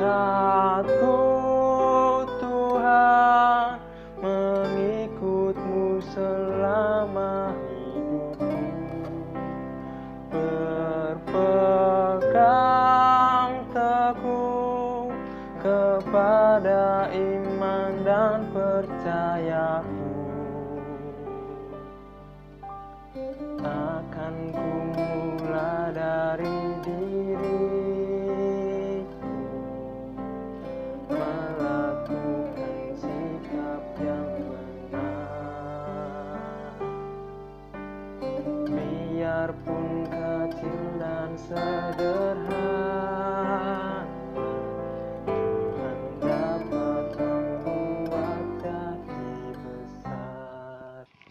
Tekadku Tuhan mengikutmu selama hidupku Berpegang teguh kepada iman dan percayaku. Akan ku mulai dari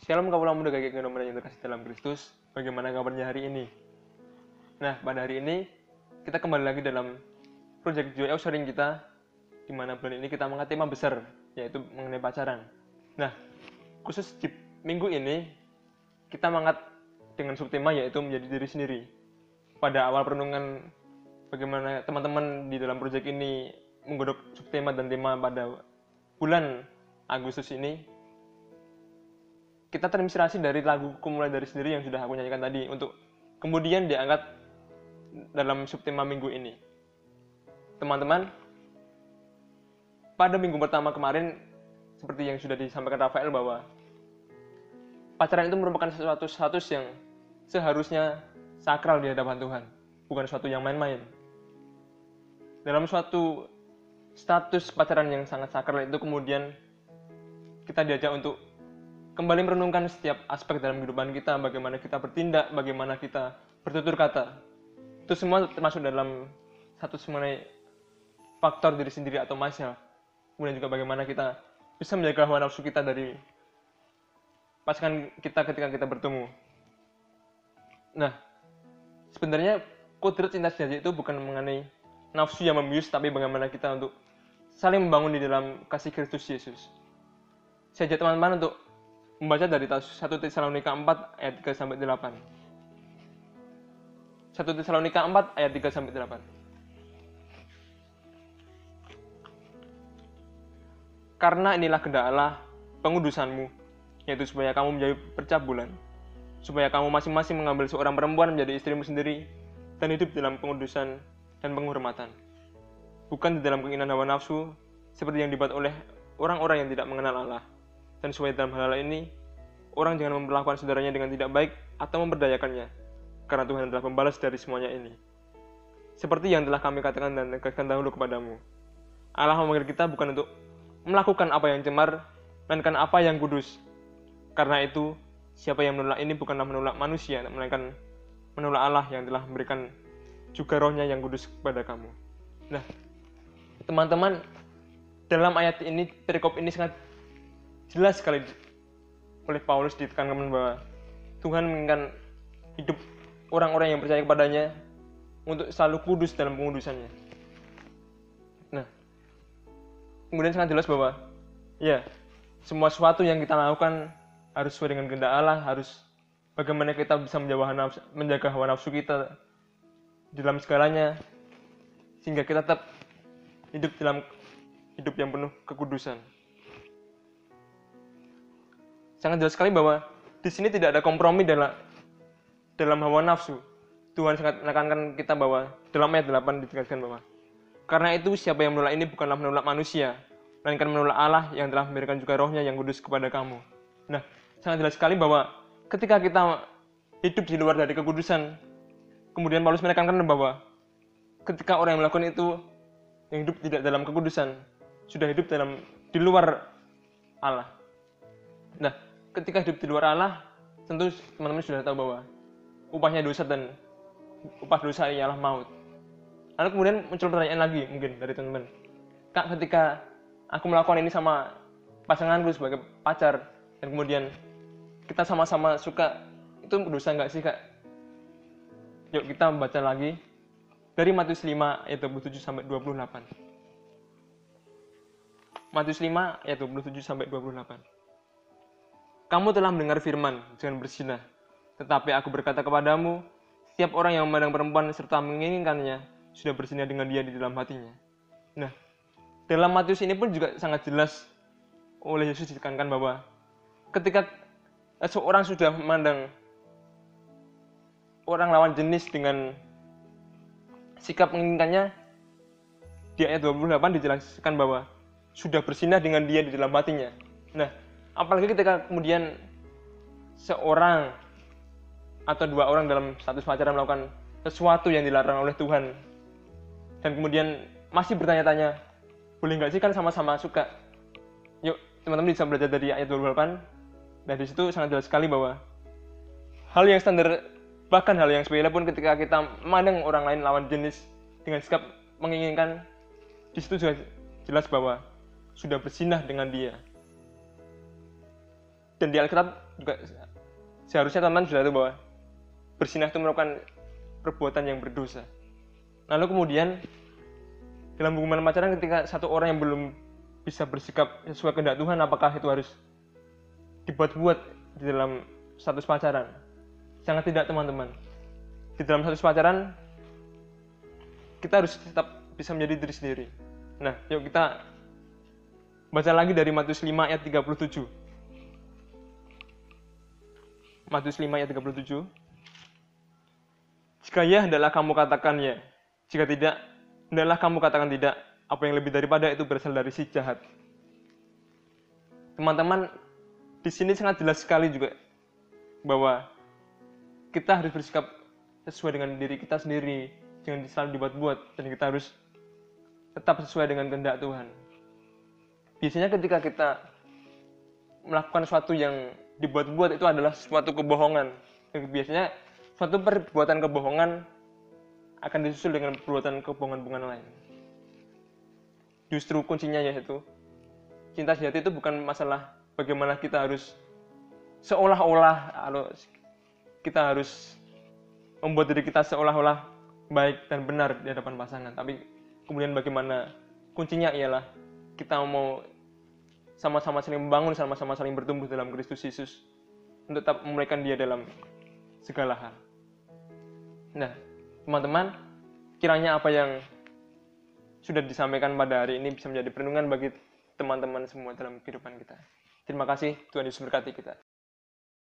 Shalom kawan muda kakek nomor yang terkasih dalam Kristus Bagaimana kabarnya hari ini? Nah, pada hari ini kita kembali lagi dalam project Joy Sharing kita di mana bulan ini kita mengangkat tema besar yaitu mengenai pacaran. Nah, khusus di minggu ini kita mengangkat dengan subtema yaitu menjadi diri sendiri. Pada awal perenungan bagaimana teman-teman di dalam proyek ini menggodok subtema dan tema pada bulan Agustus ini kita terinspirasi dari lagu Kumulai dari sendiri yang sudah aku nyanyikan tadi untuk kemudian diangkat dalam subtema minggu ini. Teman-teman, pada minggu pertama kemarin seperti yang sudah disampaikan Rafael bahwa pacaran itu merupakan sesuatu status yang seharusnya sakral di hadapan Tuhan, bukan sesuatu yang main-main. Dalam suatu status pacaran yang sangat sakral itu kemudian kita diajak untuk kembali merenungkan setiap aspek dalam kehidupan kita, bagaimana kita bertindak, bagaimana kita bertutur kata. Itu semua termasuk dalam satu mengenai faktor diri sendiri atau myself. Kemudian juga bagaimana kita bisa menjaga hawa nafsu kita dari pasangan kita ketika kita bertemu. Nah, sebenarnya kodrat cinta sejati itu bukan mengenai nafsu yang membius, tapi bagaimana kita untuk saling membangun di dalam kasih Kristus Yesus. Saya ajak teman-teman untuk membaca dari 1 Tesalonika 4 ayat 3 sampai 8. 1 Tesalonika 4 ayat 3 sampai 8. Karena inilah kehendak Allah pengudusanmu, yaitu supaya kamu menjadi percabulan, supaya kamu masing-masing mengambil seorang perempuan menjadi istrimu sendiri dan hidup dalam pengudusan dan penghormatan. Bukan di dalam keinginan hawa nafsu seperti yang dibuat oleh orang-orang yang tidak mengenal Allah dan sesuai dalam hal ini, orang jangan memperlakukan saudaranya dengan tidak baik atau memperdayakannya, karena Tuhan telah membalas dari semuanya ini. Seperti yang telah kami katakan dan tegaskan dahulu kepadamu, Allah memanggil kita bukan untuk melakukan apa yang cemar, melainkan apa yang kudus. Karena itu, siapa yang menolak ini bukanlah menolak manusia, melainkan menolak Allah yang telah memberikan juga rohnya yang kudus kepada kamu. Nah, teman-teman, dalam ayat ini, perikop ini sangat jelas sekali oleh Paulus ditekankan bahwa Tuhan menginginkan hidup orang-orang yang percaya kepadanya untuk selalu kudus dalam pengudusannya. Nah, kemudian sangat jelas bahwa ya semua sesuatu yang kita lakukan harus sesuai dengan kehendak Allah, harus bagaimana kita bisa menjaga hawa nafsu, menjaga hawa nafsu kita dalam segalanya sehingga kita tetap hidup dalam hidup yang penuh kekudusan sangat jelas sekali bahwa di sini tidak ada kompromi dalam dalam hawa nafsu. Tuhan sangat menekankan kita bahwa dalam ayat 8 ditegaskan bahwa karena itu siapa yang menolak ini bukanlah menolak manusia, melainkan menolak Allah yang telah memberikan juga rohnya yang kudus kepada kamu. Nah, sangat jelas sekali bahwa ketika kita hidup di luar dari kekudusan, kemudian Paulus menekankan bahwa ketika orang yang melakukan itu yang hidup tidak dalam kekudusan, sudah hidup dalam di luar Allah. Nah, ketika hidup di luar Allah, tentu teman-teman sudah tahu bahwa upahnya dosa dan upah dosa ialah maut. Lalu kemudian muncul pertanyaan lagi mungkin dari teman-teman. Kak, ketika aku melakukan ini sama pasanganku sebagai pacar, dan kemudian kita sama-sama suka, itu dosa nggak sih kak? Yuk kita baca lagi dari Matius 5 ayat 27 sampai 28. Matius 5 ayat 27 sampai 28. Kamu telah mendengar firman, jangan bersinah. Tetapi aku berkata kepadamu, setiap orang yang memandang perempuan serta menginginkannya, sudah bersinah dengan dia di dalam hatinya. Nah, dalam Matius ini pun juga sangat jelas oleh Yesus ditekankan bahwa ketika seorang sudah memandang orang lawan jenis dengan sikap menginginkannya di ayat 28 dijelaskan bahwa sudah bersinah dengan dia di dalam hatinya. Nah, apalagi ketika kemudian seorang atau dua orang dalam status pacaran melakukan sesuatu yang dilarang oleh Tuhan. Dan kemudian masih bertanya-tanya boleh nggak sih kan sama-sama suka? Yuk teman-teman bisa belajar dari ayat 28 dan di situ sangat jelas sekali bahwa hal yang standar bahkan hal yang sepele pun ketika kita memandang orang lain lawan jenis dengan sikap menginginkan di situ juga jelas bahwa sudah bersinah dengan dia dan di Alkitab juga seharusnya teman-teman sudah tahu bahwa bersinah itu merupakan perbuatan yang berdosa. Lalu kemudian dalam hubungan pacaran ketika satu orang yang belum bisa bersikap sesuai kehendak Tuhan apakah itu harus dibuat-buat di dalam status pacaran sangat tidak teman-teman. Di dalam status pacaran kita harus tetap bisa menjadi diri sendiri. Nah yuk kita baca lagi dari Matius 5 ayat 37 Matius 5 ayat 37 jika ya hendaklah kamu katakan ya jika tidak hendaklah kamu katakan tidak, apa yang lebih daripada itu berasal dari si jahat. Teman-teman, di sini sangat jelas sekali juga bahwa kita harus bersikap sesuai dengan diri kita sendiri, jangan selalu dibuat-buat, dan kita harus tetap sesuai dengan kehendak Tuhan. Biasanya ketika kita melakukan sesuatu yang dibuat-buat itu adalah suatu kebohongan. Biasanya suatu perbuatan kebohongan akan disusul dengan perbuatan kebohongan-kebohongan lain. Justru kuncinya yaitu cinta sejati itu bukan masalah bagaimana kita harus seolah-olah kita harus membuat diri kita seolah-olah baik dan benar di hadapan pasangan, tapi kemudian bagaimana kuncinya ialah kita mau sama-sama saling membangun, sama-sama saling bertumbuh dalam Kristus Yesus untuk tetap memulaikan dia dalam segala hal. Nah, teman-teman, kiranya apa yang sudah disampaikan pada hari ini bisa menjadi perlindungan bagi teman-teman semua dalam kehidupan kita. Terima kasih, Tuhan Yesus berkati kita.